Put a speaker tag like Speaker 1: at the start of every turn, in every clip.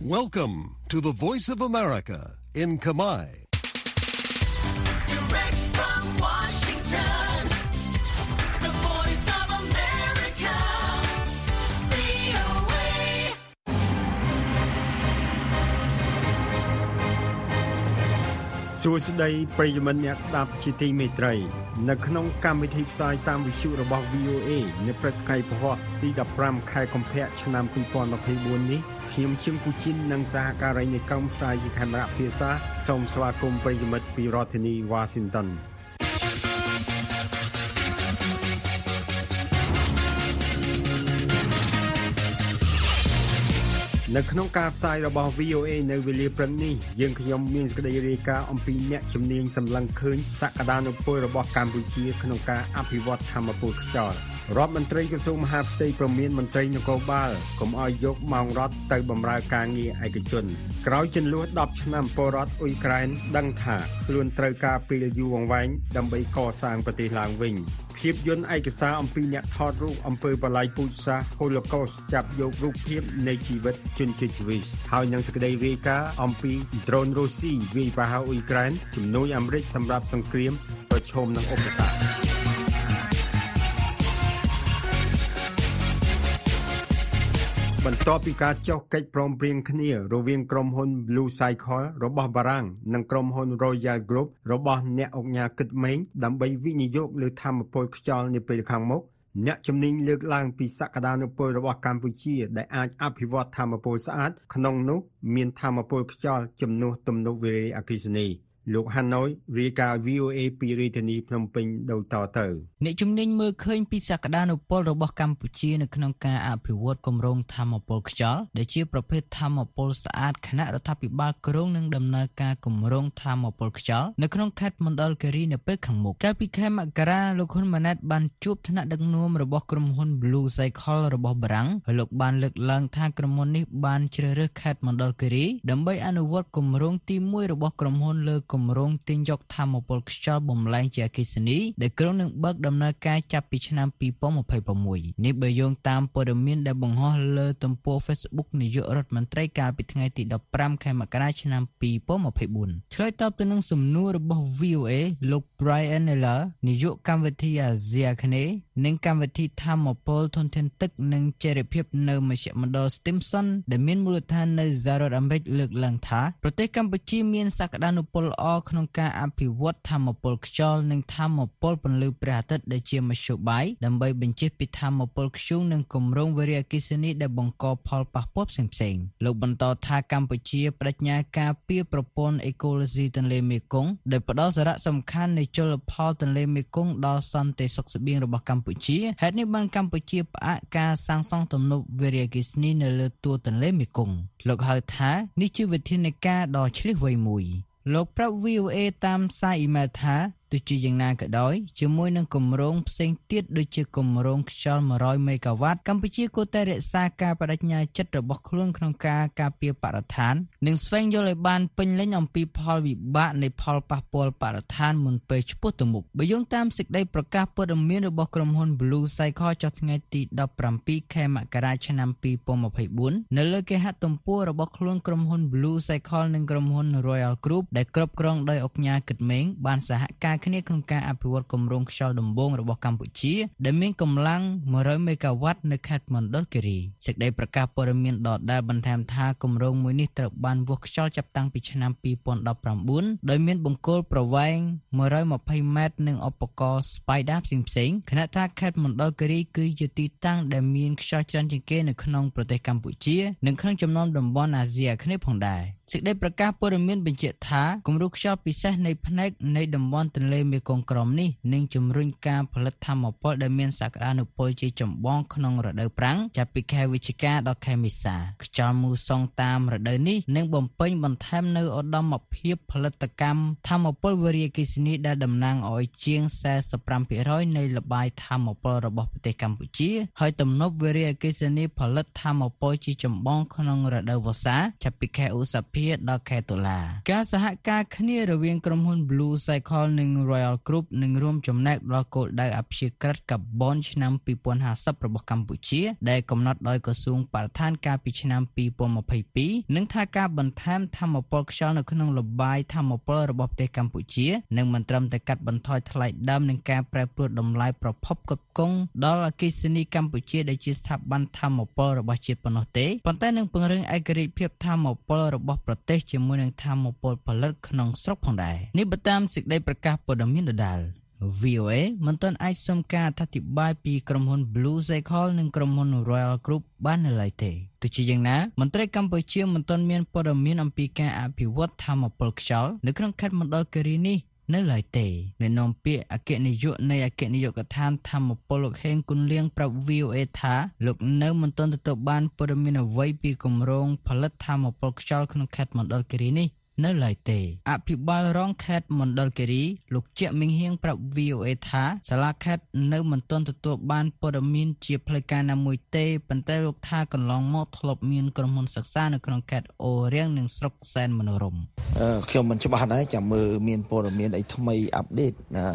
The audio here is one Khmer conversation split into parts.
Speaker 1: Welcome to the Voice of America in Kamai.
Speaker 2: Direct from Washington, the voice of America, VOA.
Speaker 3: សួស្តីប្រិយមិត្តអ្នកស្ដាប់ជាទីមេត្រី នៅក្នុងកម្មវិធីផ្សាយតាមវិទ្យុរបស់ VOA នៅព្រឹកថ្ងៃពហុទី15ខែកុម្ភៈឆ្នាំ2024នេះ ខ្ញុំជឹងពូជីននិងសហការីនៃកម្មផ្សាយជាខេមរៈភាសាសូមស្វាគមន៍ប្រិយមិត្តពីរដ្ឋធានី Washington នៅក្នុងការផ្សាយរបស់ VOA នៅវេលាព្រឹកនេះយើងខ្ញុំមានសេចក្តីរាយការណ៍អំពីអ្នកជំនាញសម្លឹងឃើញសក្តានុពលរបស់កម្ពុជាក្នុងការអភិវឌ្ឍធម្មពលខ្យល់រដ្ឋមន្ត្រីក្រសួងមហាផ្ទៃប្រមានមន្ត្រីនគរបាលកុំឲ្យយកម៉ោងរត់ទៅបម្រើការងារឯកជនក្រោយចំនួន10ឆ្នាំពលរដ្ឋអ៊ុយក្រែនដឹងថាខ្លួនត្រូវការពេលយូរអង្វែងដើម្បីកសាងប្រទេសឡើងវិញ ភាពយន្តឯកសារអំពីអ្នកថតរូបអំពើបលាយពូជសាសន៍ Holocaust ចាប់យករូបភាពនៃជីវិតជនជាតិជ្វីសហើយនឹងសេចក្តីរាយការណ៍អំពី drone រុស្ស៊ីវាយប្រហារអ៊ុយក្រែនជំនួយអាមេរិកសម្រាប់សង្គ្រាមប្រឈមនឹងឧបសគ្គ បន្ទាប់ពីការចុះកិច្ចព្រមព្រៀងគ្នារវាងក្រុមហ៊ុន Blue Cycle របស់បារាំងនិងក្រុមហ៊ុន Royal Group របស់អ្នកអង្គការគិតម៉េងដើម្បីវិនិយោគលើធម្មពលខ្យល់នាពេលខាងមុខអ្នកជំនាញលើកឡើងពីសក្តានុពលរបស់កម្ពុជាដែលអាចអភិវឌ្ឍធម្មពលស្អាតក្នុងនោះមានធម្មពលខ្យល់ជំនួសទំនប់វារីអគ្គិសនី លោកហាណូយរាយការណ៍ VOA ពីរាជធានីភ្នំពេញដូចតទៅ
Speaker 4: អ្នកជំនាញមើលឃើញពីសក្តានុពលរបស់កម្ពុជានៅក្នុងការអភិវឌ្ឍគម្រោងធម្មពលខ្យល់ដែលជាប្រភេទធម្មពលស្អាតគណៈរដ្ឋាភិបាលក្រុងនឹងដំណើរការគម្រោងធម្មពលខ្យល់នៅក្នុងខេត្តមណ្ឌលគិរីនៅពេលខាងមុខកាលពីខែមករាលោកហ៊ុនម៉ាណែតបានជួបថ្នាក់ដឹកនាំរបស់ក្រុមហ៊ុន Blue Cycle របស់បារាំងហើយលោកបានលើកឡើងថាក្រុមហ៊ុននេះបានជ្រើសរើសខេត្តមណ្ឌលគិរីដើម្បីអនុវត្តគម្រោងទី1របស់ក្រុមហ៊ុនលើគម្រោងទាញយកធម្មពលខ្យល់បំលែងជាអគ្គិសនីដែលក្រុងនឹងបើកដំណើរការចាប់ពីឆ្នាំ2026នេះបើយោងតាមព័ត៌មានដែលបង្ហោះលើទំព័រ Facebook នាយករដ្ឋមន្ត្រីកាលពីថ្ងៃទី15ខែមករាឆ្នាំ2024ឆ្លើយតបទៅនឹងសំណួររបស់ VOA លោក Brian Eller នាយកកម្មវិធីអាស៊ីអាគ្នេយ៍និងកម្មវិធីធម្មពលធនធានទឹកនិងចីរភាពនៅមជ្ឈមណ្ឌល Stimson ដែលមានមូលដ្ឋាននៅសហរដ្ឋអាមេរិកលើកឡើងថាប្រទេសកម្ពុជាមានសក្តានុពលល្អក្នុងការអភិវឌ្ឍធម្មពលខ្យល់និងធម្មពលពន្លឺព្រះអាទិត្យដែលជាមធ្យោបាយដើម្បីបញ្ជិះពីធម្មពលខ្យូងនិងគម្រោងវារីអគ្គិសនីដែលបង្កផលប៉ះពាល់ផ្សេងៗលោកបន្តថាកម្ពុជាបដិញ្ញាការពារប្រព័ន្ធអេកូឡូស៊ីទន្លេមេគង្គដែលផ្ដល់សារៈសំខាន់នៃជលផលទន្លេមេគង្គដល់សន្តិសុខស្បៀងរបស់កម្ពុជាហេតុនេះបានកម្ពុជាផ្អាកការសាងសង់ទំនប់វារីអគ្គិសនីនៅលើទួលទន្លេមេគង្គលោកហៅថានេះជាវិធានការដ៏ឆ្លៀសវៃមួយលោកប្រាប់ VOA តាមសារអ៊ីមែលថា ទោះជាយ៉ាងណាក៏ដោយជាមួយនឹងគម្រោងផ្សេងទៀតដូចជាគម្រោងខ្យល់100មេហ្គាវ៉ាតកម្ពុជាគួរតែរក្សាការបដិញ្ញាចិត្តរបស់ខ្លួនក្នុងការការពារបរិស្ថាន និងស្វែងយល់ឲ្យបានពេញលេញអំពីផលវិបាកនៃផលប៉ះពាល់បរិស្ថានមុនពេលឆ្ពោះទៅមុខបើយោងតាមសេចក្តីប្រកាសព័ត៌មានរបស់ក្រុមហ៊ុន Blue Cycle ចុះថ្ងៃទី17ខែមករាឆ្នាំ2024នៅលើគេហទំព័ររបស់ខ្លួនក្រុមហ៊ុន Blue Cycle និងក្រុមហ៊ុន Royal Group ដែលគ្រប់គ្រងដោយអង្គការគិតមេងបានសហការគ្នាក្នុងការអភិវឌ្ឍគម្រោងខ្យល់ដំបូងរបស់កម្ពុជា ដែលមានកម្លាំង100មេហ្គាវ៉ាត់នៅខេត្តមណ្ឌលគិរីសេចក្តីប្រកាសព័ត៌មានដដែលបន្ថែមថាគម្រោងមួយនេះត្រូវបានវាស់ខ្យល់ចាប់តាំងពីឆ្នាំ2019ដោយមានបង្គោលប្រវែង120ម៉ែត្រនិងឧបករណ៍ Spider ផ្សេងៗខណៈថាខេត្តមណ្ឌលគិរីគឺជាទីតាំងដែលមានខ្យល់ច្រើនជាងគេនៅក្នុងប្រទេសកម្ពុជា និងក្នុងចំណោមតំបន់អាស៊ីអាគ្នេយ៍ផងដែរ សេចក្តីប្រកាសព័ត៌មានបញ្ជាក់ថាគម្រោងខ្យល់ពិសេសនៃផ្នែកនៃតំបន់ទន្លេមេគង្គក្រោមនេះនឹងជំរុញការផលិតធម្មពលដែលមានសក្តានុពលជាចម្បងក្នុងរដូវប្រាំងចាប់ពីខែវិច្ឆិកាដល់ខែមេសាខ្យល់មូសុងតាមរដូវនេះនឹងបំពេញបន្ថែមនៅឧត្តមភាពផលិតកម្មធម្មពលវារីអគ្គិសនីដែលតំណាងឲ្យជាង45%នៃលបាយធម្មពលរបស់ប្រទេសកម្ពុជា ហើយទំនប់វារីអគ្គិសនីផលិតធម្មពលជាចម្បងក្នុងរដូវវស្សាចាប់ពីខែឧសភាភាដល់ខែតុលាការសហការគ្នារវាងក្រុមហ៊ុន Blue Cycle និង Royal Group នឹងរួមចំណែកដល់គោលដៅអព្យាក្រឹតកាបូនឆ្នាំ2050របស់កម្ពុជា ដែលកំណត់ដោយក្រសួងបរិស្ថានកាលពីឆ្នាំ2022និងថាការបន្ថែមធម្មពលខ្យល់នៅក្នុងលបាយធម្មពលរបស់ប្រទេសកម្ពុជានឹងមិនត្រឹមតែកាត់បន្ថយថ្លៃដើមនិងការប្រែប្រួលតម្លៃប្រភពផ្គត់ផ្គង់ដល់អគ្គិសនីកម្ពុជាដែលជាស្ថាប័នធម្មពលរបស់ជាតិប៉ុណ្ណោះទេប៉ុន្តែនឹងពង្រឹងឯករាជ្យភាពធម្មពលរបស់ប្រទេសជាមួយនឹងធម្មពលផលិតក្នុងស្រុកផងដែរនេះបើតាមសេចក្តីប្រកាសព័ត៌មានដដែល VOA មិនទាន់អាចសុំការអធិប្បាយពីក្រុមហ៊ុន Blue Cycle និងក្រុមហ៊ុន Royal Group បាននៅឡើយទេទោះជាយ៉ាងណាមន្ត្រីកម្ពុជាមិនទាន់មានព័ត៌មានអំពីការអភិវឌ្ឍធម្មពលខ្យល់នៅក្នុងខេត្តមណ្ឌលគិរីនេះ នៅឡើយទេអ្នកនាំពាក្យអគ្គនាយកនៃអគ្គនាយកដ្ឋានធម្មពលលោកហេងគុនលៀងប្រាប់ VOA ថាលោកនៅមិនទាន់ទទួលបានព័ត៌មានអ្វីពីគម្រោងផលិតធម្មពលខ្យល់ក្នុងខេត្តមណ្ឌលគិរីនេះ នៅឡើយទេអភិបាលរងខេត្តមណ្ឌលគិរីលោកជាមីងហៀងប្រាប់ VOA ថាសាលាខេត្តនៅមិនទាន់ទទួលបានព័ត៌មានជាផ្លូវការណាមួយទេប៉ុន្តែលោកថាកន្លងមកធ្លាប់មានក្រុមហ៊ុនសិក្សានៅក្នុងខេត្តអូរៀងនិងស្រុកសែនមនោរម្យ
Speaker 5: អឺខ្ញុំមិនច្បាស់ដែរចាំមើលមានព័ត៌មានអីថ្មីអាប់ដេតអឺ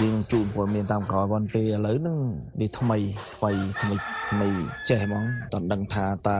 Speaker 5: យើងជូនព័ត៌មានតាមក្រោយប៉ុន្តែពេលឥឡូវហ្នឹងវាថ្មីថ្មីថ្មីថ្មីចេះហ្មងតន់ដឹងថាតើ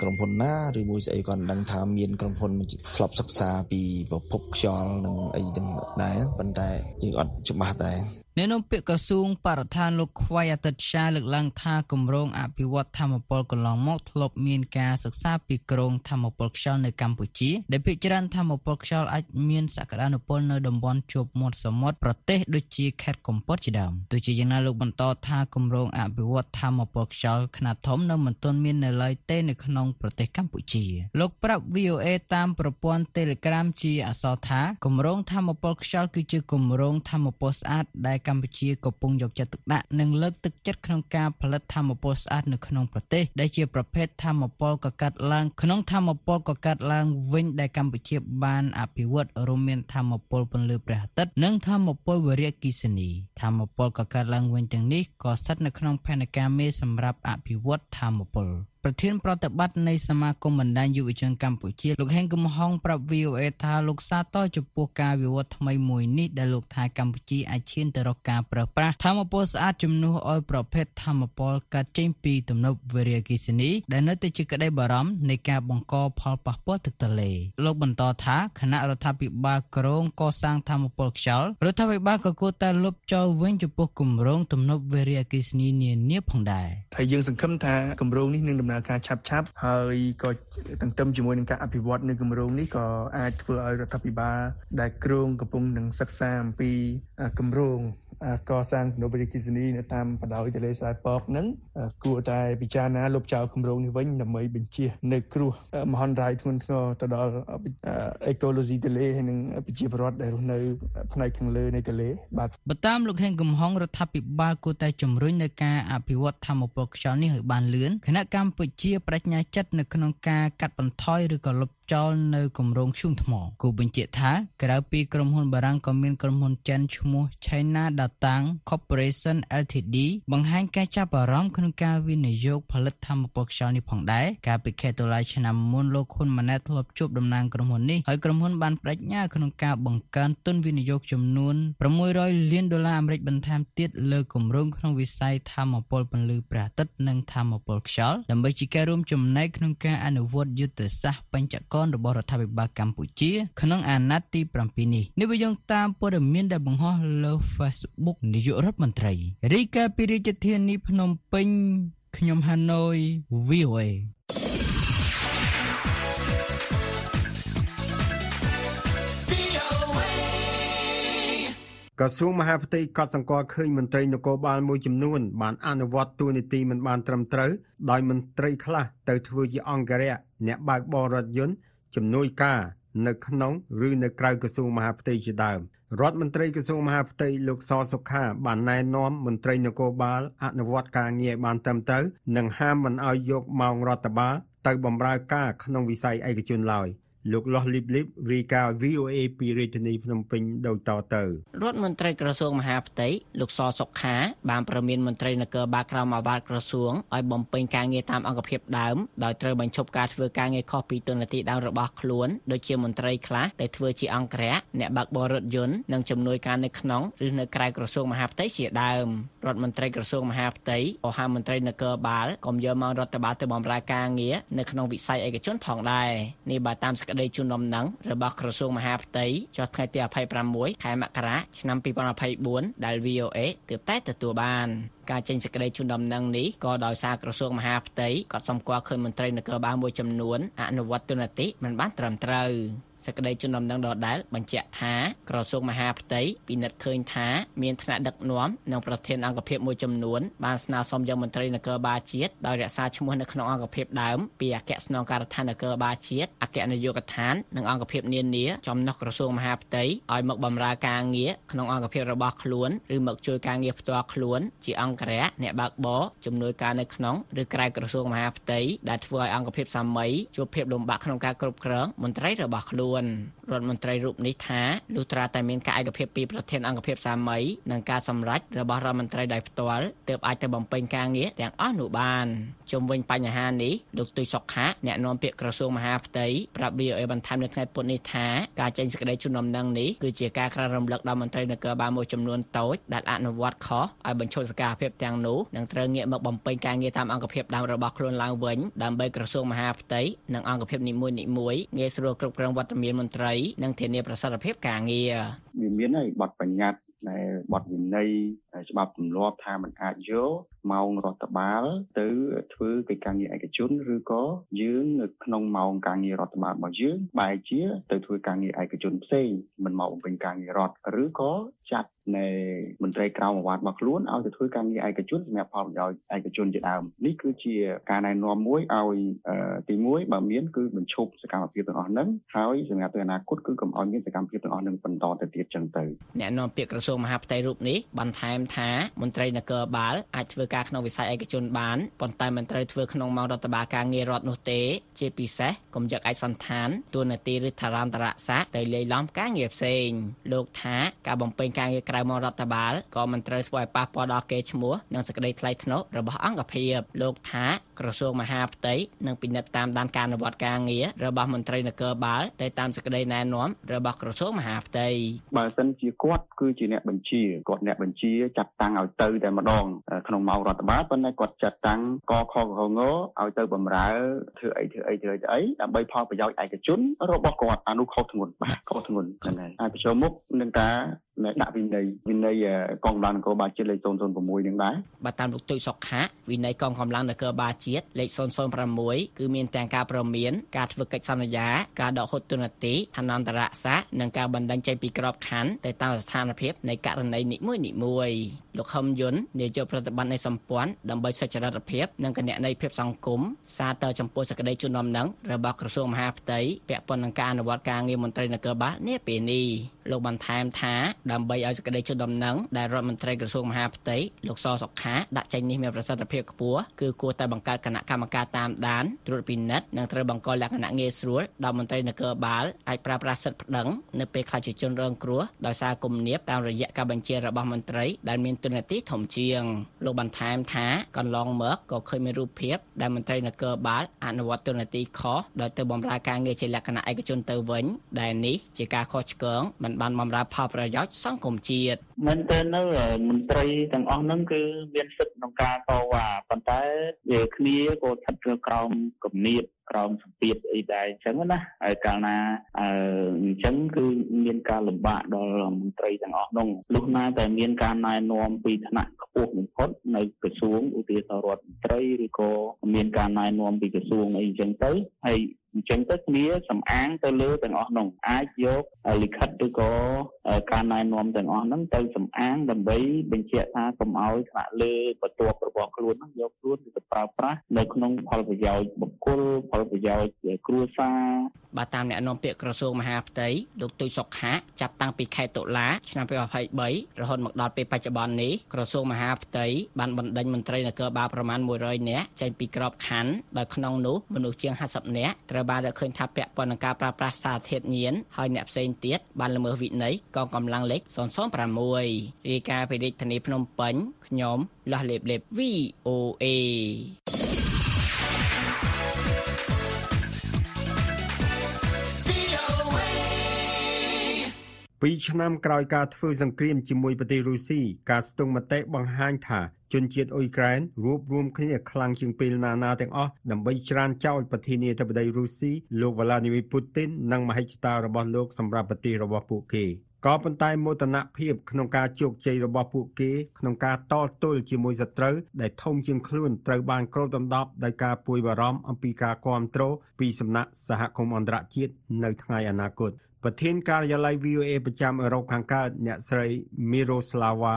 Speaker 5: ក្រុមហ៊ុនណាឬមួយស្អីគាត់ដឹងថាមានក្រុមហ៊ុនធ្លាប់សិក្សាពីប្រភពខ្យល់និងអីទាំងដែរប៉ុន្តែយើងអត់ច្បាស់ដែរ
Speaker 4: អ្នកនាំពាក្យក្រសួងបរិស្ថានលោកខ្វៃអតិតឆាលើកឡើងថាគម្រោងអភិវឌ្ឍធម្មពលកន្លងមកធ្លាប់មានការសិក្សាពីក្រងធម្មពលខ្យល់នៅកម្ពុជាដែលភាគច្រើនធម្មពលខ្យល់អាចមានសក្តានុពលនៅតំបន់ជួបមាត់សមុទ្រប្រទេសដូចជាខេត្តកំពតជាដើមទោះជាយ៉ាងណាលោកបន្តថាគម្រោងអភិវឌ្ឍធម្មពលខ្យល់ខ្នាតធំនៅមិនទាន់មាននៅឡើយទេនៅក្នុងប្រទេសកម្ពុជាលោកប្រាប់ VOA តាមប្រព័ន្ធ Telegram ជាអក្សរថាគម្រោងធម្មពលខ្យល់គឺជាគម្រោងធម្មពលស្អាតដែលកម្ពុជាកំពុងយកចិត្តទុកដាក់និងលើកទឹកចិត្តក្នុងការផលិតធម្មពលស្អាតនៅក្នុងប្រទេសដែលជាប្រភេទធម្មពលកកាត់ឡើងក្នុងធម្មពលកកាត់ឡើងវិញដែលកម្ពុជាបានអភិវឌ្ឍរួមមានធម្មពលពន្លឺព្រះអាទិត្យនិងធម្មពលវរៈគិសនីធម្មពលកកាត់ឡើងវិញទាំងនេះក៏ស្ថិតនៅក្នុងផែនការមេសម្រាប់អភិវឌ្ឍធម្មពល ប្រធានប្រតិបត្តិនៃសមាគមបណ្ដាញយុវជនកម្ពុជាលោកហេងកំហុងប្រាប់ VOA ថាលោកសាទរចំពោះការវិវត្តថ្មីមួយនេះដែលលោកថាកម្ពុជាអាចឈានទៅរកការប្រើប្រាស់ធម្មពលស្អាតជំនួសឲ្យប្រភេទធម្មពលកាត់ចេញពីទំនប់វារីអគ្គិសនីដែលនៅតែជាក្តីបារម្ភនៃការបង្កផលប៉ះពាល់ទឹកទន្លេលោកបន្តថាគណៈរដ្ឋាភិបាលក្រុងកសាងធម្មពលខ្យល់រដ្ឋាភិបាលក៏គួរតែលុបចោលវិញចំពោះគម្រោងទំនប់វារីអគ្គិសនីនានាផងដែរ
Speaker 6: ហើយយើងសង្ឃឹមថាគម្រោងនេះនឹងដំណើរការឆាប់ឆាប់ៗហើយក៏ទន្ទឹមជាមួយនឹងការអភិវឌ្ឍនៅគម្រោងនេះក៏អាចធ្វើឲ្យរដ្ឋាភិបាលដែលគ្រោងកំពុងនឹងសិក្សាអំពីអ่าគម្រោងអ่า កសាងទំនប់វារីអគ្គិសនីនៅតាមបណ្ដោយទន្លេសាបពកហ្នឹងគួរតែពិចារណាលុបចោលគម្រោងនេះវិញដើម្បីបញ្ជៀសនៅគ្រោះមហន្តរាយធ្ងន់ធ្ងរទៅដល់អេកូឡូស៊ីទន្លេហើយនិងប្រជាពលរដ្ឋដែលរស់នៅផ្នែកខាងលើនៃទន្លេបាទ
Speaker 4: បើតាមលោកហេងកំហុងរដ្ឋាភិបាលគួរតែជំរុញនៅការអភិវឌ្ឍធម្មពលខ្យល់នេះឲ្យបានលឿនគណៈកម្ពុជាបញ្ញាចិត្តនៅក្នុងការកាត់បន្ថយឬក៏លុបចោលនៅគម្រោងឈូងថ្មគូបញ្ជាក់ថាក្រៅពីក្រុមហ៊ុនបារាំងក៏មានក្រុមហ៊ុនចិនឈ្មោះ China Data Datang Corporation Ltd បង្ហាញការចាប់អារម្មណ៍ក្នុងការវិនិយោគផលិតធម្មពលខ្យល់នេះផងដែរកាលពីខែតុលាឆ្នាំមុនលោកហ៊ុនម៉ាណែតធ្លាប់ជួបតំណាងក្រុមហ៊ុននេះហើយក្រុមហ៊ុនបានបដិញ្ញាក្នុងការបង្កើនទុនវិនិយោគចំនួន600លានដុល្លារអាមេរិកបន្ថែមទៀតលើគម្រោងក្នុងវិស័យធម្មពលពន្លឺព្រះអាទិត្យនិងធម្មពលខ្យល់ដើម្បីជាការរួមចំណែកក្នុងការអនុវត្តយុទ្ធសាស្ត្របញ្ចកនរបស់រដ្ឋាភិបាលកម្ពុជា ក្នុងអាណត្តិទី7នេះនេះវាយោងតាមព័ត៌មានដែលបង្ហោះលើ Facebook នាយករដ្ឋមន្ត្រីរាយការណ៍ពីរាជធានីភ្នំពេញខ្ញុំហាណូយ VOA
Speaker 3: ក្រសួងមហាផ្ទៃក៏សម្គាល់ឃើញមន្ត្រីនគរបាលមួយចំនួនបានអនុវត្តទូនីតិមិនបានត្រឹមត្រូវដោយមន្ត្រីខ្លះទៅធ្វើជាអង្គរៈអ្នកបើកបររថយន្តជំនួយការនៅក្នុង ឬនៅក្រៅក្រសួងមហាផ្ទៃជាដើម រដ្ឋមន្ត្រីក្រសួងមហាផ្ទៃលោកសសុខាបានណែនាំមន្ត្រីនគរបាលអនុវត្តការងារឲ្យបានត្រឹមត្រូវនិងហាមមិនឲ្យយកម៉ោងរដ្ឋបាលទៅបម្រើការក្នុងវិស័យឯកជនឡើយ លោកលាស់លីបលីបរាយការណ៍ VOA ពីរាជធានីភ្នំពេញដូចតទៅ
Speaker 7: រដ្ឋមន្ត្រីក្រសួងមហាផ្ទៃលោកសសុខាបានប្រមានមន្ត្រីនគរបាលក្រមអាវ៉ាត់ក្រសួងឲ្យបំពេញការងារតាមអង្គភាពដើមដោយត្រូវបញ្ឈប់ការធ្វើការងារខុសពីទូនាទីដើមរបស់ខ្លួនដូចជាមន្ត្រីខ្លះដែលធ្វើជាអង្គរៈអ្នកបើកបររថយន្តនិងជំនួយការនៅក្នុងឬនៅក្រៅក្រសួងមហាផ្ទៃជាដើមរដ្ឋមន្ត្រីក្រសួងមហាផ្ទៃអហាមន្ត្រីនគរបាលកុំយកមករដ្ឋបាលទៅបម្រើការងារនៅក្នុងវិស័យឯកជនផងដែរនេះបើតាមសេចក្តីជូនដំណឹងរបស់ក្រសួងមហាផ្ទៃចុះថ្ងៃទី26ខែមករាឆ្នាំ2024ដែល VOA ទើបតែទទួលបានការចេញសេចក្តីជូនដំណឹងនេះក៏ដោយសារក្រសួងមហាផ្ទៃក៏សម្គាល់ឃើញមន្ត្រីនគរបាលមួយចំនួនអនុវត្តទូនាទីមិនបានត្រឹមត្រូវ សេចក្តីជូនដំណឹងដដែលបញ្ជាក់ថាក្រសួងមហាផ្ទៃពិនិត្យឃើញថាមានថ្នាក់ដឹកនាំនិងប្រធានអង្គភិបមួយចំនួនបានស្នើសុំយកមន្ត្រីនគរបាលជាតិដោយរក្សាឈ្មោះនៅក្នុងអង្គភិបដើមពីអគ្គស្នងការដ្ឋាននគរបាលជាតិអគ្គនាយកដ្ឋាននិងអង្គភិបនានាចំណុះក្រសួងមហាផ្ទៃឲ្យមកបម្រើការងារក្នុងអង្គភិបរបស់ខ្លួនឬមកជួយការងារផ្ទាល់ខ្លួនជាអង្គរៈអ្នកបើកបរជំនួយការនៅក្នុងឬក្រៅក្រសួងមហាផ្ទៃដែលធ្វើឲ្យអង្គភិបសាមីជួបភាពលំបាកក្នុងការគ្រប់គ្រងមន្ត្រីរបស់ខ្លួនวน រដ្ឋមន្ត្រីរូបនេះថាលុះត្រាតែមានការឯកភាពពីប្រធានអង្គភិបសាមីនិងការសម្រេចរបស់រដ្ឋមន្ត្រីដោយផ្ទាល់ទើបអាចទៅបំពេញការងារទាំងអស់នោះបានជុំវិញបញ្ហានេះលោកទុយសុខាអ្នកនាំពាក្យក្រសួងមហាផ្ទៃប្រាប់ VOA បន្ថែមនៅថ្ងៃពុធនេះថាការចេញសេចក្តីជូនដំណឹងនេះគឺជាការក្រើនរំលឹកដល់មន្ត្រីនគរបាលមួយចំនួនតូចដែលអនុវត្តខុសឲ្យបញ្ឈប់សកម្មភាពទាំងនោះនឹងត្រូវងាកមកបំពេញការងារតាមអង្គភាពដើមរបស់ខ្លួនឡើងវិញដើម្បីក្រសួងមហាផ្ទៃនិងអង្គភាពនីមួយៗងាយស្រួលគ្រប់គ្រងវត្តមានមន្ត្រីនិងធានាប្រសិទ្ធភាពការងារ
Speaker 8: វាមានហើយបទបញ្ញត្តិដែលបទវិន័យច្បាប់ទម្លាប់ថាมันអាចយក ម៉ោងរដ្ឋបាល ទៅធ្វើកិច្ចការងារឯកជនឬក៏យើងនៅក្នុងម៉ោងការងាររដ្ឋបាលរបស់យើងបែរជាទៅធ្វើការងារឯកជនផ្សេងមិនមកបំពេញការងាររដ្ឋឬក៏ចាត់នៃមន្ត្រីក្រមអាវ៉ាត់របស់ខ្លួនឲ្យទៅធ្វើការងារឯកជនសម្រាប់ផលប្រយោជន៍ឯកជនជាដើមនេះគឺជាការណែនាំមួយឲ្យទី1បើមានគឺបញ្ឈប់សកម្មភាពទាំងអស់ហ្នឹងហើយសម្រាប់ទៅអនាគតគឺកុំឲ្យមានសកម្មភាពទាំងអស់ហ្នឹងបន្តទៅទៀតចឹងទៅ
Speaker 7: អ្នកនាំពាក្យក្រសួងមហាផ្ទៃរូបនេះបន្ថែមថាមន្ត្រីនគរបាលអាចធ្វើការក្នុងវិស័យឯកជនបានប៉ុន្តែមិនត្រូវធ្វើក្នុងម៉ោងរដ្ឋបាលការងាររដ្ឋនោះទេ ជាពិសេសកុំយកឯកសន្តានទួនាទីឬថារន្តរស័ក្តិទៅលាយឡំការងារផ្សេងលោកថាការបំពេញការងារក្រៅម៉ោងរដ្ឋបាលក៏មិនត្រូវធ្វើឲ្យប៉ះពាល់ដល់កេរ្តិ៍ឈ្មោះនិងសេចក្តីថ្លៃថ្នូររបស់អង្គភាពលោកថាក្រសួងមហាផ្ទៃនឹងពិនិត្យតាមដានការអនុវត្តការងាររបស់មន្ត្រីនគរបាលទៅតាមសេចក្តីណែនាំរបស់ក្រសួងមហាផ្ទៃ
Speaker 8: បើសិនជាគាត់គឺជាអ្នកបញ្ជាគាត់អ្នកបញ្ជាចាត់តាំងឲ្យទៅតែម្ដងក្នុងម៉ោងរដ្ឋបាលប៉ុន្តែគាត់ចាត់តាំងកខកងឲ្យទៅបម្រើធ្វើអីធ្វើអីធ្វើអីដើម្បីផលប្រយោជន៍ឯកជនរបស់គាត់អានោះខុសធ្ងន់បាទខុសធ្ងន់ហ្នឹងហើយហើយប្រជុំមុខនឹងការដាក់វិន័យវិន័យកងកម្លាំងនគរបាលជាតិលេខ006នឹងដែរ
Speaker 7: បើតាមលោកទុយសុខាវិន័យកងកម្លាំងនគរបាលជាតិលេខ006គឺមានទាំងការប្រមានការធ្វើកិច្ចសន្យាការដកហូតទុននទីឋានន្តរស័ក្តិនិងការបណ្ដឹងចេញពីក្របខ័ណ្ឌទៅតាមស្ថានភាពនៃករណីនីមួយនីមួយៗលោកហឹមយុននាយកប្រតិបត្តិនៃសម្ព័ន្ធដើម្បីសុចរិតភាពនិងគណនេយ្យភាពសង្គមសារតចំពោះសេចក្តីជូនដំណឹងរបស់ក្រសួងមហាផ្ទៃពាក់ព័ន្ធនឹងការអនុវត្តការងារមន្ត្រីនគរបាលនាពេលនេះលោកបន្ថែមថាដើម្បីឲ្យសេចក្តីជូនដំណឹងដែលរដ្ឋមន្ត្រីក្រសួងមហាផ្ទៃលោកសសុខាដាក់ចេញនេះមានប្រសិទ្ធភាពខ្ពស់គឺគួរតែបង្កើតគណៈកម្មការតាមដានត្រួតពិនិត្យនិងត្រូវបង្កលក្ខណៈងាយស្រួលដល់មន្ត្រីនគរបាលអាចប្រើប្រាស់សិទ្ធិប្តឹងនៅពេលខ្លះជាជនរងគ្រោះដោយសារគំនាបតាមរយៈការបញ្ជារបស់មន្ត្រីដែលមានទូនាទីធំជាងលោកបន្ថែមថាកន្លងមកក៏ឃើញមានរូបភាពដែលមន្ត្រីនគរបាលអនុវត្តទូនាទីខុសដោយទៅបម្រើការងារជាលក្ខណៈឯកជនទៅវិញដែលនេះជាការខុសឆ្គងមិនបានបម្រើផលប្រយោជន៍សង្គមជាតិ
Speaker 9: មែនទែននៅមន្ត្រីទាំងអស់ហ្នឹងគឺមានសិទ្ធិក្នុងការតវ៉ាប៉ុន្តែវាគ្នាក៏ស្ថិតនៅក្រោមគំនាបក្រោមសម្ពាធអីដែរអញ្ចឹងណាហើយកាលណាអឺអញ្ចឹងគឺមានការលំបាកដល់មន្ត្រីទាំងអស់នោះលុះណាតែមានការណែនាំពីថ្នាក់ខ្ពស់បំផុតនៅក្រសួងឧទាហរណ៍រដ្ឋមន្ត្រីឬក៏មានការណែនាំពីក្រសួងអីអញ្ចឹងទៅហើយ អញ្ចឹងទៅគ្នាសំអាងទៅលើទាំងអស់នោះអាចយកលិខិតឬក៏ការណែនាំទាំងអស់ហ្នឹងទៅសំអាងដើម្បីបញ្ជាក់ថាកុំឲ្យថ្នាក់លើបន្ទាប់របស់ខ្លួនហ្នឹងយកខ្លួនទៅប្រើប្រាស់នៅក្នុងផលប្រយោជន៍បុគ្គលផលប្រយោជន៍គ្រួសារ
Speaker 7: បាទតាមអ្នកនាំពាក្យក្រសួងមហាផ្ទៃលោកទុយសុខាចាប់តាំងពីខែតុលាឆ្នាំ2023រហូតមកដល់ពេលបច្ចុប្បន្ននេះក្រសួងមហាផ្ទៃបានបណ្ដេញមន្ត្រីនគរបាលប្រមាណ100នាក់ចេញពីក្របខ័ណ្ឌដោយក្នុងនោះមនុស្សជាង50នាក់ត្រូវបានរកឃើញថាពាក់ព័ន្ធនឹងការប្រើប្រាស់សារធាតុញៀនហើយអ្នកផ្សេងទៀតបានល្មើសវិន័យកងកម្លាំងលេខ006រាយការណ៍ពីរាជធានីភ្នំពេញខ្ញុំលាស់លេបលេប VOA
Speaker 3: ពីរឆ្នាំក្រោយការធ្វើសង្គ្រាមជាមួយប្រទេសរុស្ស៊ីការស្ទង់មតិបង្ហាញថាជនជាតិអ៊ុយក្រែនរួបរวมគ្នាខ្លាំងជាងពេលណាណាទាំងអស់ដើម្បីច្រានចោលប្រធានាធិបតីរុស្ស៊ីលោក Vladimir Putin និងមហិច្ឆតារបស់លោកសម្រាប់ប្រទេសរបស់ពួកគេក៏ប៉ុន្តែមោទនភាពក្នុងការជោគជ័យរបស់ពួកគេក្នុងការតទល់ជាមួយសត្រូវដែលធំជាងខ្លួនត្រូវបានគ្របដណ្ដប់ដោយការពួយបារម្ភអំពីការគ្រប់គ្រងពីសំណាក់សហគមន៍អន្តរជាតិនៅថ្ងៃអនាគត ប្រធានការិយាល័យ VOA ប្រចាំអឺរ៉ុបខាងកើតអ្នកស្រី Miroslava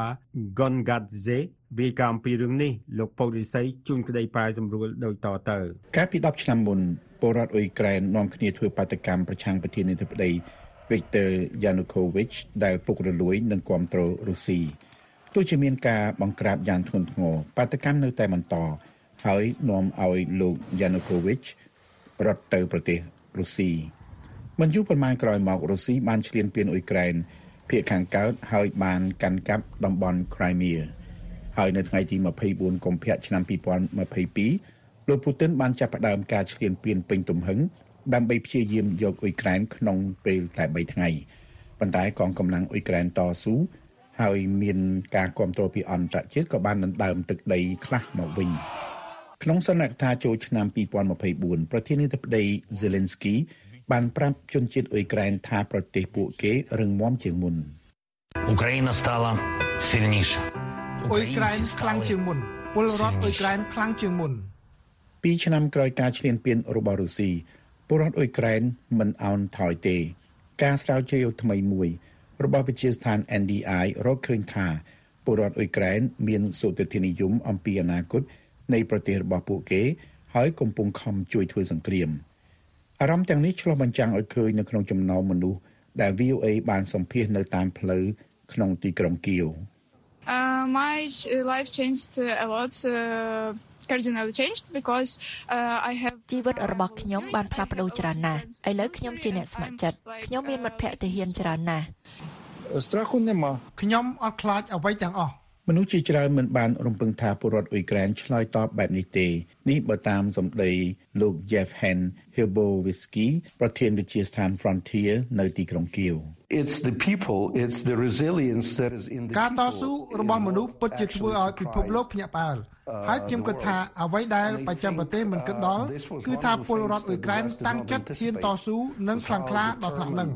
Speaker 3: Gongadze រាយការណ៍អំពីរឿងនេះលោកពៅរិស័យជួនក្តីប្រែសម្រួលដូចតទៅ
Speaker 10: កាលពី10ឆ្នាំមុនពលរដ្ឋអ៊ុយក្រែននាំគ្នាធ្វើបាតកម្មប្រឆាំងប្រធានាធិបតី Viktor Yanukovych ដែលពុករលួយនិងគាំទ្ររុស្ស៊ីទោះជាមានការបង្ក្រាបយ៉ាងធ្ងន់ធ្ងរបាតកម្មនៅតែបន្តហើយនាំឲ្យលោក Yanukovych រត់ទៅប្រទេសរុស្ស៊ី មិនយូរប៉ុន្មានក្រោយមករុស្ស៊ីបានឈ្លានពានអ៊ុយក្រែនភាគខាងកើតហើយបានកាន់កាប់តំបន់ Crimea ហើយនៅថ្ងៃទី24កុម្ភៈឆ្នាំ2022លោកពូទិនបានចាប់ផ្ដើមការឈ្លានពានពេញទំហឹងដើម្បីព្យាយាមយកអ៊ុយក្រែនក្នុងពេលតែ3ថ្ងៃប៉ុន្តែកងកម្លាំងអ៊ុយក្រែនតស៊ូហើយមានការគ្រប់គ្រងពីអន្តរជាតិក៏បានដណ្ដើមទឹកដីខ្លះមកវិញក្នុងសន្និដ្ឋានចូលឆ្នាំ2024ប្រធានាធិបតី Zelensky បានប្រាប់ជនជាតិអ៊ុយក្រែនថាប្រទេសពួកគេរឹងមាំជាងមុន
Speaker 11: Україна стала сильніша.
Speaker 12: អ៊ុយក្រែនខ្លាំងជាងមុនពលរដ្ឋអ៊ុយក្រែនខ្លាំងជាងមុន
Speaker 10: ពីរឆ្នាំក្រោយការឈ្លានពានរបស់រុស្ស៊ីពលរដ្ឋអ៊ុយក្រែនមិនអោនថយទេ ការស្រាវជ្រាវថ្មីមួយ របស់វិទ្យាស្ថាន NDI រកឃើញថាពលរដ្ឋអ៊ុយក្រែនមានសុទិដ្ឋិនិយមអំពីអនាគតនៃប្រទេសរបស់ពួកគេ ហើយកំពុងខំជួយធ្វើសង្គ្រាម អារម្មណ៍ទាំងនេះឆ្លុះបញ្ចាំងឲ្យឃើញនៅក្នុងចំណោមមនុស្សដែល VOA បានសម្ភាសន៍នៅតាមផ្លូវក្នុងទីក្រុងគៀវ
Speaker 13: Uh, my ch- life changed uh, a lot, uh, cardinally changed because uh, I have
Speaker 14: ជីវិតរបស់ខ្ញុំបានផ្លាស់ប្ដូរច្រើនណាស់ឥឡូវខ្ញុំជាអ្នកស្ម័គ្រចិត្តខ្ញុំមានមិត្តភ័ក្តិទាហានច្រើនណាស់
Speaker 12: strachu nema ខ្ញុំអត់ខ្លាចអ្វីទាំងអស់
Speaker 10: មនុស្សជាច្រើនមិនបានរំពឹងថាពលរដ្ឋអ៊ុយក្រែនឆ្លើយតបបែបនេះទេនេះបើតាមសម្ដីលោក Jeff Hen Hilbowiski ប្រធានវិទ្យាស្ថាន Frontier នៅទីក្រុងគៀវ
Speaker 15: It's the people, it's the resilience that is in the
Speaker 12: ការតស៊ូរបស់មនុស្សពិតជាធ្វើឲ្យពិភពលោកភ្ញាក់ផ្អើលហើយខ្ញុំគិតថាអ្វីដែលបច្ចេកប្រទេសមិនគិតដល់គឺថាពលរដ្ឋអ៊ុយក្រែនតាំងចិត្តហ៊ានតស៊ូនិងខ្លាំងក្លាដល់ថ្នាក់នឹង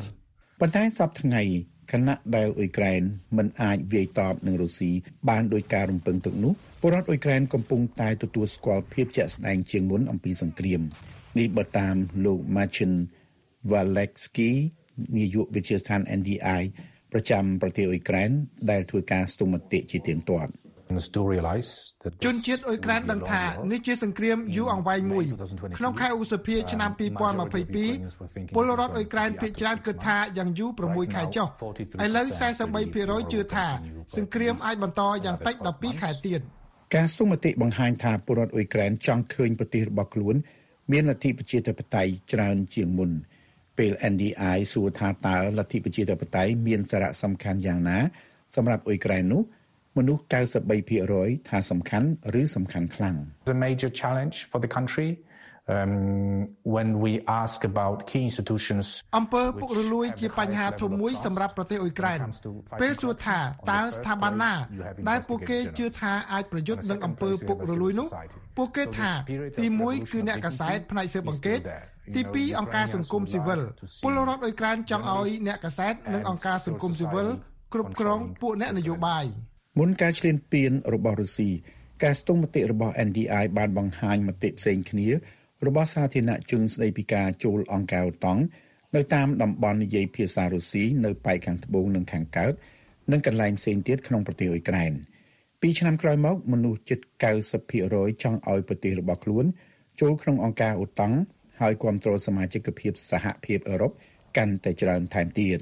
Speaker 10: ប៉ុន្តែសប្តាហ៍ថ្ងៃ ខណៈដែលអ៊ុយក្រែនមិនអាចវាយតបនឹងរុស្ស៊ីបានដោយការរំពឹងទុកនោះពលរដ្ឋអ៊ុយក្រែនកំពុងតែទទួលស្គាល់ភាពជាក់ស្ដែងជាងមុនអំពីសង្គ្រាមនេះបើតាមលោក Marcin Walewski នាយកវិទ្យាស្ថាន NDI ប្រចាំប្រទេសអ៊ុយក្រែនដែលធ្វើការស្ទង់មតិជាទៀងទាត់
Speaker 12: ជនជាតិអ៊ុយក្រែនដឹងថានេះជាសង្គ្រាមយូរអង្វែងមួយក្នុងខែឧសភាឆ្នាំ2022ពលរដ្ឋអ៊ុយក្រែនភាគច្រើនគិតថាយ៉ាងយូរ6ខែចុះឥឡូវ43%ជឿថាសង្គ្រាមអាចបន្តយ៉ាងតិច12ខែទៀត
Speaker 10: ការស្ទង់មតិបង្ហាញថាពលរដ្ឋអ៊ុយក្រែនចង់ឃើញប្រទេសរបស់ខ្លួន មានលទ្ធិប្រជាធិបតេយ្យច្រើនជាងមុនពេល NDI សួរថាតើលទ្ធិប្រជាធិបតេយ្យមានសារៈសំខាន់យ៉ាងណា សម្រាប់អ៊ុយក្រែននោះ មនុស្ស93%ថាសំខាន់ឬសំខាន់ខ្លាំង
Speaker 16: The major challenge for the country um, when we ask about key institutions
Speaker 12: អំពើពុករលួយជាបញ្ហាធំមួយសម្រាប់ប្រទេសអ៊ុយក្រែនពេលសួរថាតើស្ថាប័នណា ដែលពួកគេជឿថាអាចប្រយុទ្ធនឹងអំពើពុករលួយនោះពួកគេថាទី1គឺអ្នកកសែតផ្នែកស៊ើបអង្កេតទី2អង្គការសង្គមស៊ីវិលពលរដ្ឋអ៊ុយក្រែនចង់ឲ្យអ្នកកសែតនិងអង្គការសង្គមស៊ីវិលគ្រប់គ្រងពួកអ្នកនយោបាយ
Speaker 10: មុនការឈ្លានពានរបស់រុស្ស៊ីការស្ទង់មតិរបស់ NDI បានបង្ហាញមតិផ្សេងគ្នា របស់សាធារណជនស្ដីពីការចូលអង្គការអូតង់នៅតាមតំបន់និយាយភាសារុស្ស៊ីនៅប៉ែកខាងត្បូងនិងខាងកើតនិងកន្លែងផ្សេងទៀតក្នុងប្រទេសអ៊ុយក្រែនពីឆ្នាំក្រោយមកមនុស្សជិត90%ចង់ឲ្យប្រទេសរបស់ខ្លួន ចូលក្នុងអង្គការអូតង់ហហើយគ្រប់គ្រងសមាជិកភាពសហភាពអឺរ៉ុបកាន់តែច្រើនថែមទៀត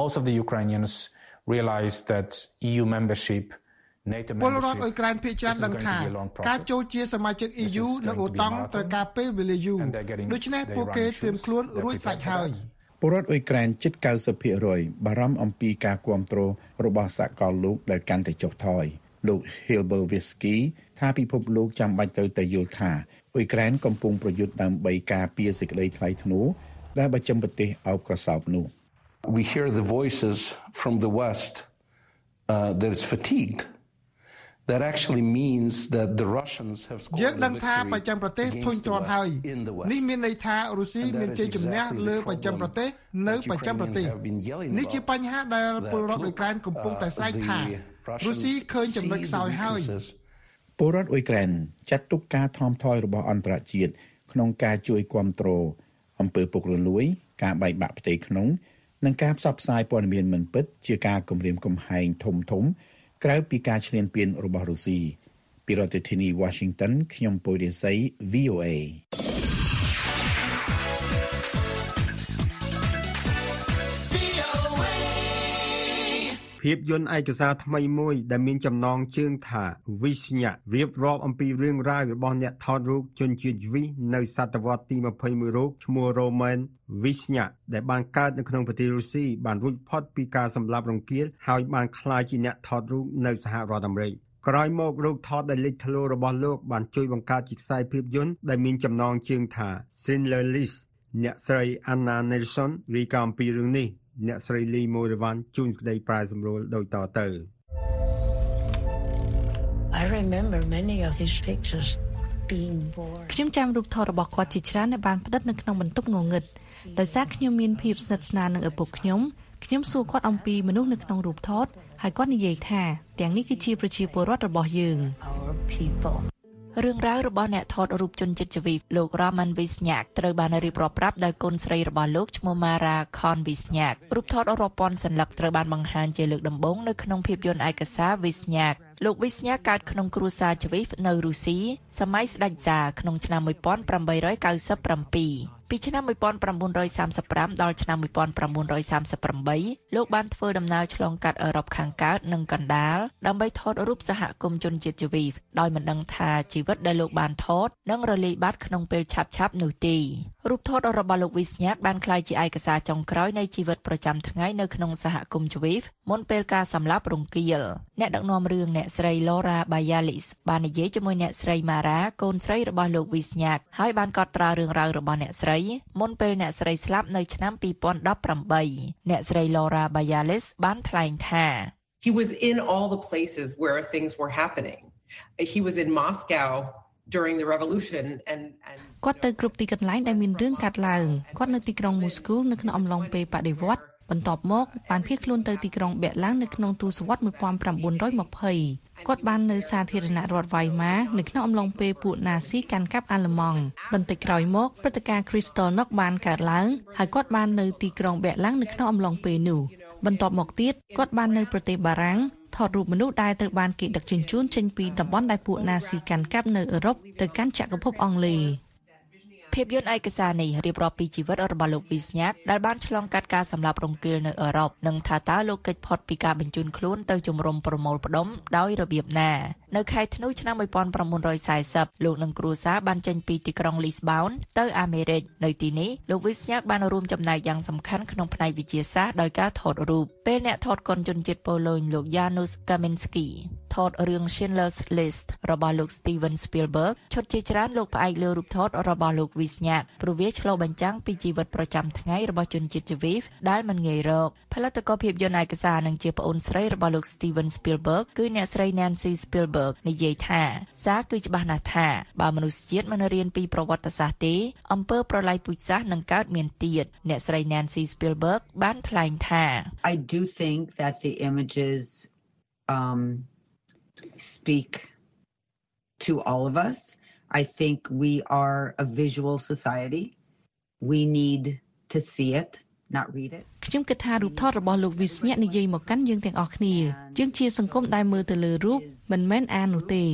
Speaker 16: Most of the Ukrainians realize that EU membership
Speaker 12: ពលរដ្ឋអ៊ុយក្រែនភាគច្រើនដឹងថាការចូលជាសមាជិក EU នៅអូតង់ត្រូវការពេលវេលាយូរដូច្នេះពួកគេត្រៀមខ្លួនរួចស្រេចហើយ
Speaker 10: ពលរដ្ឋអ៊ុយក្រែនជិត90%បារម្ភអំពីការគ្រប់គ្រងរបស់សហគមន៍លោកដែលកាន់តែចុះថយលោក Hilbervisky ថាពិភពលោកចាំបាច់ត្រូវតែយល់ថាអ៊ុយក្រែនកំពុងប្រយុទ្ធដើម្បីការពារសេចក្តីថ្លៃថ្នូរដែលបច្ចឹមប្រទេសអោបក្រសោបនោះ
Speaker 15: We hear the voices from the West uh, that it's fatigued that actually means that the Russians have
Speaker 12: យើងដឹងថាបច្ចឹមប្រទេសធុញទ្រាន់ហើយនេះមានន័យថារុស្ស៊ីមានជ័យជំនះលើបច្ចឹមប្រទេសនៅបច្ចឹមប្រទេសនេះជាបញ្ហាដែលពលរដ្ឋអ៊ុយក្រែនកំពុងតែស្រែកថារុស្ស៊ីឃើញចំណុចខ្សោយហើយ
Speaker 10: ពលរដ្ឋអ៊ុយក្រែនចាត់ទុកការថមថយរបស់អន្តរជាតិក្នុងការជួយគ្រប់គ្រងអំពើពុករលួយ ការបែកបាក់ផ្ទៃក្នុង និងការផ្សព្វផ្សាយព័ត៌មានមិនពិតជាការគំរាមកំហែងធំធំ ក្រៅពីការឈ្លានពានរបស់រុស្ស៊ីពីរដ្ឋធានី Washington ខ្ញុំពុយរិស័យ VOA
Speaker 3: ភាពយន្តឯកសារថ្មីមួយដែលមានចំណងជើងថា Visnya រៀបរាប់អំពីរឿងរ៉ាវរបស់អ្នកថតរូបជនជាតិយវីសនៅសតវត្សទី21រូបឈ្មោះ Roman Visnya ដែលបានកើតនៅក្នុងប្រទេសរុស្ស៊ីបានរួចផុតពីការសម្លាប់រង្គាលហើយបានក្លាយជាអ្នកថតរូបនៅសហរដ្ឋអាមេរិកក្រោយមករូបថតដែលលេចធ្លោរបស់លោកបានជួយបង្កើតជាខ្សែភាពយន្តដែលមានចំណងជើងថា Schindler List អ្នកស្រី Anna Nelson រីកាអំពីរឿងនេះ អ្នកស្រីលីម៉ូរ៉ាវ៉ាន់ជួនក្តីប្រែសម្រួលដូចតទៅ
Speaker 17: I remember many of his pictures being born
Speaker 14: ខ្ញុំចាំរូបថតរបស់គាត់ជាច្រើនដែលបានផ្តិតនៅក្នុងបន្ទប់ងងឹតដោយសារខ្ញុំមានភាពស្និទ្ធស្នាលនឹងឪពុកខ្ញុំខ្ញុំសួរគាត់អំពីមនុស្សនៅក្នុងរូបថតហើយគាត់និយាយថាទាំងនេះគឺជាប្រជាពលរដ្ឋរបស់យើង
Speaker 17: our people
Speaker 14: រឿងរ៉ាវរបស់អ្នកថតរូបជនជាតិជីវីលោក Roman Visnyak ត្រូវបានរៀបរាប់ប្រាប់ដោយកូនស្រីរបស់លោកឈ្មោះ Mara Khan Visnyak រូបថតរាប់ពាន់សន្លឹកត្រូវបានបង្ហាញជាលើកដំបូងនៅក្នុងភាពយន្តឯកសារ Visnyak លោក Visnyak កើតក្នុងគ្រួសារជីវីនៅរុស្ស៊ីសម័យស្ដេចហ្សាក្នុងឆ្នាំ1897 ពីឆ្នាំ1935ដល់ឆ្នាំ1938លោកបានធ្វើដំណើរឆ្លងកាត់អឺរ៉ុបខាងកើតនិងកណ្ដាលដើម្បីថតរូបសហគមន៍ជនជាតិជីវីដោយមិនដឹងថាជីវិតដែលលោកបានថតនឹងរលាយបាត់ក្នុងពេលឆាប់ឆាប់នោះទេ រូបថតរបស់លោកវីសញាកបានក្លាយជាឯកសារចុងក្រោយនៃជីវិតប្រចាំថ្ងៃនៅក្នុងសហគមន៍ជីវីមុនពេលការសម្លាប់រង្គាលអ្នកដឹកនាំរឿងអ្នកស្រី Laura Bayalis បាននិយាយជាមួយអ្នកស្រី Mara កូនស្រីរបស់លោកវីសញាកហើយបានកត់ត្រារឿងរ៉ាវរបស់អ្នកស្រីមុនពេលអ្នកស្រីស្លាប់នៅឆ្នាំ2018អ្នកស្រី Laura Bayalis បានថ្លែងថា
Speaker 18: He was in all the places where things were happening. He was in Moscow during the revolution and and
Speaker 14: គាត់ទៅគ្រប់ទីកន្លែងដែលមានរឿងកាត់ឡើងគាត់នៅទីក្រុងមូស្គូនៅក្នុងអំឡុងពេលបដិវត្តន៍បន្ទាប់មកបានភៀសខ្លួនទៅទីក្រុងបែកឡាំងនៅក្នុងទសវត្ស1920គាត់បាននៅសាធារណរដ្ឋវ៉ៃម៉ានៅក្នុងអំឡុងពេលពួកណាស៊ីកាន់កាប់អាល្លឺម៉ង់បន្តិចក្រោយមកព្រឹត្តិការណ៍ Kristallnacht បានកើតឡើងហើយគាត់បាននៅទីក្រុងបែកឡាំងនៅក្នុងអំឡុងពេលនោះបន្ទាប់មកទៀតគាត់បាននៅប្រទេសបារាំង ថតរូបមនុស្សដែលត្រូវបានគេដឹកជញ្ជូនចេញពីតំបន់ដែលពួកណាស៊ីកាន់កាប់នៅអឺរ៉ុបទៅកាន់ចក្រភពអង់គ្លេស ភាពយន្តឯកសារនេះរៀបរាប់ពីជីវិតរបស់លោកវីសញាកដែលបានឆ្លងកាត់ការសម្លាប់រង្គាលនៅអឺរ៉ុបនិងថាតើលោកកិច្ចផុតពីការបញ្ជូនខ្លួនទៅជំរំប្រមូលផ្ដុំដោយរបៀបណានៅខែធ្នូឆ្នាំ1940លោកនិងគ្រួសារបានចេញពីទីក្រុង Lisbon ទៅអាមេរិកនៅទីនេះលោកវីសញាកបានរួមចំណែកយ៉ាងសំខាន់ក្នុងផ្នែកវិទ្យាសាស្ត្រដោយការថតរូបពេលអ្នកថតកុនជនជាតិប៉ូឡូញលោក Janusz Kaminski ថតរឿង Schindler's List របស់លោក Steven Spielberg ឈុតជាច្រើនលោកផ្អែកលើរូបថតរបស់លោក Wisniak ព្រោះវាឆ្លុះបញ្ចាំងពីជីវិតប្រចាំថ្ងៃរបស់ជនជាតិជីវីវដែលមិនងាយរកផលិតករភាពយន្តឯកសារនិងជាប្អូនស្រីរបស់លោក Steven Spielberg គឺអ្នកស្រី Nancy Spielberg និយាយថាសារគឺច្បាស់ណាស់ថាបើមនុស្សជាតិមិនរៀនពីប្រវត្តិសាស្ត្រទេអំពើប្រល័យពូជសាសន៍នឹងកើតមានទៀតអ្នកស្រី Nancy Spielberg បានថ្លែងថា
Speaker 19: I do think that the images um speak to all of us. I think we are a visual society. We need to see it.
Speaker 20: ខ្ញុំគិតថារូបថតរបស់លោកវិស្ញៈនិយាយមកកាន់យើងទាំងអស់គ្នាយើងជាសង្គមដែលមើលទៅលើរូបមិនមែនអាននោះទេ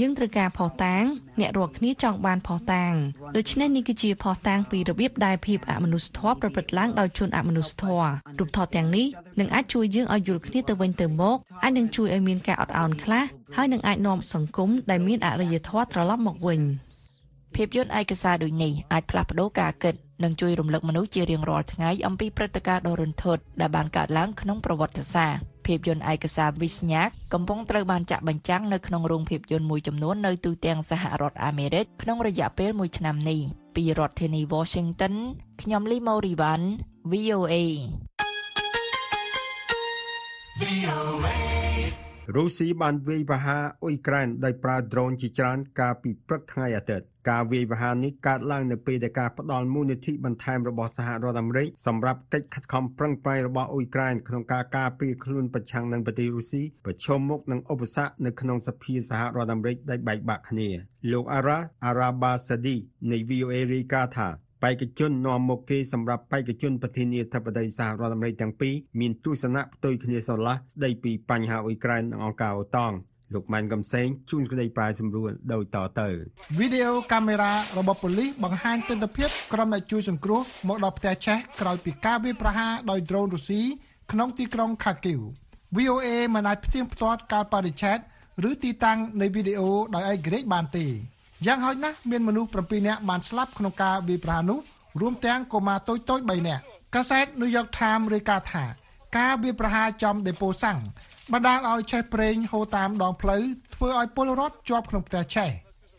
Speaker 20: យើងត្រូវការផុសតាងអ្នករាល់គ្នាចង់បានផុសតាងដូច្នេះនេះគឺជាផុសតាងពីរបៀបដែលភាពអមនុស្សធម៌ប្រព្រឹត្តឡើងដោយជនអមនុស្សធម៌រូបថតទាំងនេះនឹងអាចជួយយើងឲ្យយល់គ្នាទៅវិញទៅមកអាចនឹងជួយឲ្យមានការអត់ឱនខ្លះហើយនឹងអាចនាំសង្គមដែលមានអរិយធម៌ត្រឡប់មកវិញ
Speaker 14: ភាពយន្តឯកសារដូចនេះអាចផ្លាស់ប្តូរការគិត និងជួយរំលឹកមនុស្សជារៀងរាល់ថ្ងៃអំពីព្រឹត្តិការណ៍ដ៏រន្ធត់ដែលបានកើតឡើងក្នុងប្រវត្តិសាស្ត្រភាពយន្តឯកសារវិស្ញាកកំពុងត្រូវបានចាក់បញ្ចាំងនៅក្នុងរោងភាពយន្តមួយចំនួននៅទូទាំងសហរដ្ឋអាមេរិកក្នុងរយៈពេល1ឆ្នាំនេះពីរដ្ឋធានី Washington ខ្ញុំលីម៉ូរីវ៉ាន់ VOA
Speaker 3: រុស្ស៊ីបានវាយប្រហារអ៊ុយក្រែនដោយប្រើដ្រូនជាច្រើនកាលពីព្រឹកថ្ងៃអាទិត្យ ការវាយប្រហារនេះកើតឡើងនៅពេលដែលការផ្ដល់មូលនិធិបន្ថែមរបស់សហរដ្ឋអាមេរិកសម្រាប់កិច្ចខិតខំប្រឹងប្រែងរបស់អ៊ុយក្រែនក្នុងការការពារខ្លួនប្រឆាំងនឹងប្រទេសរុស្ស៊ីប្រឈមមុខនឹងឧបសគ្គនៅក្នុងសភាសហរដ្ឋអាមេរិកដែលបែកបាក់គ្នាលោកអារ៉ាអារ៉ាបាសាឌីនៃ VOA រាយការណ៍ថាបេក្ខជននាំមុខគេសម្រាប់បេក្ខជនប្រធានាធិបតីសហរដ្ឋអាមេរិកទាំងពីរមានទស្សនៈផ្ទុយគ្នាស្រឡះស្ដីពីបញ្ហាអ៊ុយក្រែននិងអង្គការអូតង់ លោកម៉ាន់កំសែងជួនក្តីប្រាយសម្រួលដោយតទៅ
Speaker 12: វីដេអូកាមេរ៉ារបស់ប៉ូលីសបង្ហាញទស្សនភាពក្រុមអ្នកជួយសង្គ្រោះមកដល់ផ្ទះឆេះក្រោយពីការវាយប្រហារដោយដ្រូនរុស្ស៊ីក្នុងទីក្រុងខាគីវ VOA មិនអាចផ្ទៀងផ្ទាត់កាលបរិច្ឆេទឬទីតាំងនៃវីដេអូដោយឯករាជ្យបានទេយ៉ាងហោចណាស់មានមនុស្ស7នាក់បានស្លាប់ក្នុងការវាយប្រហារនោះរួមទាំងកុមារតូចៗ3នាក់កាសែត New York Times រាយការណ៍ថាការវាយប្រហារចំដេប៉ូសាំង បណ្ដាលឲ្យឆេះប្រេងហូរតាមដងផ្លូវធ្វើឲ្យពលរដ្ឋជាប់ក្នុងផ្ទះឆេះ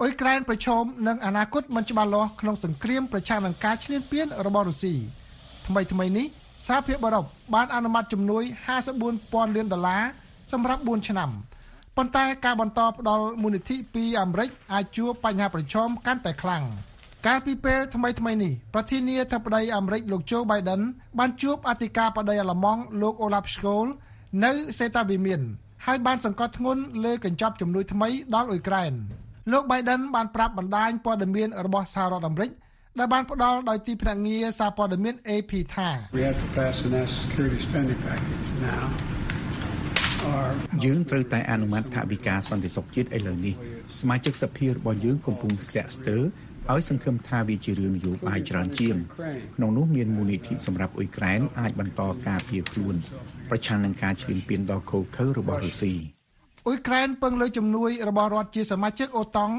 Speaker 12: អ៊ុយក្រែនប្រឈមនឹងអនាគតមិនច្បាស់លាស់ក្នុងសង្គ្រាមប្រឆាំងនឹងការឈ្លានពានរបស់រុស្ស៊ីថ្មីថ្មីនេះសហភាពអឺរ៉ុបបានអនុម័តជំនួយ54,000លានដុល្លារសម្រាប់4ឆ្នាំប៉ុន្តែការបន្តផ្ដល់មូលនិធិពីអាមេរិកអាចជួបបញ្ហាប្រឈមកាន់តែខ្លាំងកាលពីពេលថ្មីថ្មីនេះប្រធានាធិបតីអាមេរិកលោកโจ Biden បានជួបអធិការបតីអាល្លឺម៉ង់លោក Olaf Scholz នៅសេតាវិមានហើយបានសង្កត់ធ្ងន់លើកញ្ចប់ជំនួយថ្មីដល់អ៊ុយក្រែនលោក Biden បានប្រាប់បណ្ដាញព័ត៌មានរបស់សហរដ្ឋអាមេរិកដែលបានផ្ដល់ដោយទីភ្នាក់ងារសារព័ត៌មាន AP ថា
Speaker 21: We have to pass a national security spending package now. Our
Speaker 10: យើងត្រូវតែអនុម័តថវិកាសន្តិសុខជាតិឥឡូវនេះសមាជិកសភារបស់យើងកំពុងស្ទាក់ស្ទើរ ឲ្យសង្ឃឹមថាវាជារឿងនយោបាយច្រើនជាងក្នុងនោះមានមូលនិធិសម្រាប់អ៊ុយក្រែនអាចបន្តការពារខ្លួនប្រឆាំងនឹងការឈ្លានពានដ៏ឃោរឃៅរបស់រុស្ស៊ី
Speaker 12: អ៊ុយក្រែនពឹងលើជំនួយរបស់រដ្ឋជាសមាជិកអូតង់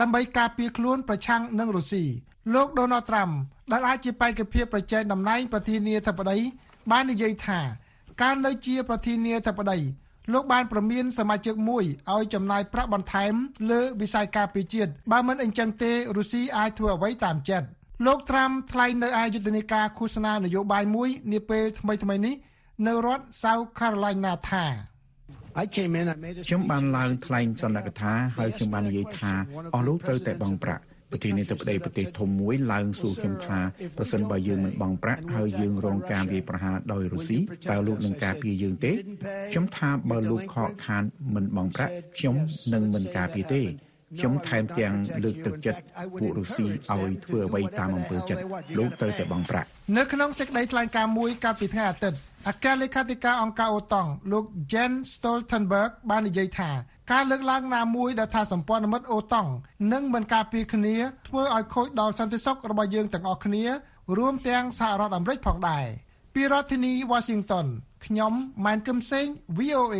Speaker 12: ដើម្បីការពារខ្លួនប្រឆាំងនឹងរុស្ស៊ីលោកដូណាល់ត្រាំដែលអាចជាបេក្ខភាពប្រជែងតំណែងប្រធានាធិបតីបាននិយាយថាការនៅជាប្រធានាធិបតី លោកបានប្រមានសមាជិកមួយឲ្យចំណាយប្រាក់បន្ថែមលើវិស័យការពារជាតិបើមិនអញ្ចឹងទេរុស្ស៊ីអាចធ្វើអ្វីតាមចិត្តលោកត្រាំថ្លែងនៅឯយុទ្ធនាការឃោសនានយោបាយមួយនាពេលថ្មីៗនេះនៅរដ្ឋ South Carolina ថា
Speaker 21: I came in I made a
Speaker 10: ខ្ញុំបានឡើងថ្លែងសន្និកថាហើយខ្ញុំបាននិយាយថាអស់លោកត្រូវតែបង់ប្រាក់ ប្រធានាធិបតីប្រទេសធំមួយឡើងសួរខ្ញុំថាប្រសិនបើយើងមិនបង់ប្រាក់ហើយយើងរងការវាយប្រហារដោយរុស្ស៊ីតើលោកនឹងការពារយើងទេខ្ញុំថាបើលោកខកខានមិនបង់ប្រាក់ខ្ញុំនឹងមិនការពារទេខ្ញុំថែមទាំងលើកទឹកចិត្តពួករុស្ស៊ីឲ្យធ្វើអ្វីតាមអំពើចិត្តលោកត្រូវតែបង់ប្រាក់
Speaker 12: នៅក្នុងសេចក្តីថ្លែងការណ៍មួយកាលពីថ្ងៃអាទិត្យអគ្គលេខាធិការអង្គការអូតង់លោក Jen Stoltenberg បាននិយាយថា ការលើកឡើងណាមួយដែលថាសម្ព័ន្ធមិត្តអូតង់នឹងមិនការពារគ្នាធ្វើឲ្យខូចដល់សន្តិសុខរបស់យើងទាំងអស់គ្នា រួមទាំងសហរដ្ឋអាមេរិកផងដែរពីរដ្ឋធានី Washington ខ្ញុំម៉ែនកឹមសេង VOA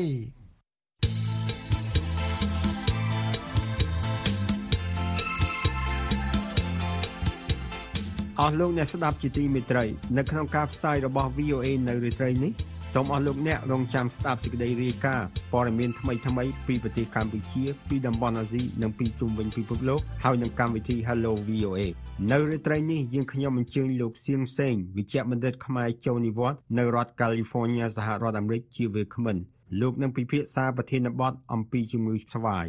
Speaker 3: អស់លោកអ្នកស្ដាប់ជាទីមេត្រី នៅក្នុងការផ្សាយរបស់ VOA នៅរាត្រីនេះ សូមអស់លោកអ្នករងចាំស្ដាប់សេចក្តីរាយការណ៍ព័ត៌មានថ្មីថ្មីៗពីប្រទេសកម្ពុជាពីតំបន់អាស៊ីនិងពីជុំវិញពិភពលោកហើយនឹងកម្មវិធី Hello VOA នៅរាត្រីនេះយើងខ្ញុំអញ្ជើញលោកសៀងសេងវិជ្ជបណ្ឌិតខ្មែរចូលនិវត្តន៍នៅរដ្ឋ California សហរដ្ឋអាមេរិកជាវាគ្មិនលោកនឹងពិភាក្សាប្រធានបទអំពីជំងឺស្វាយ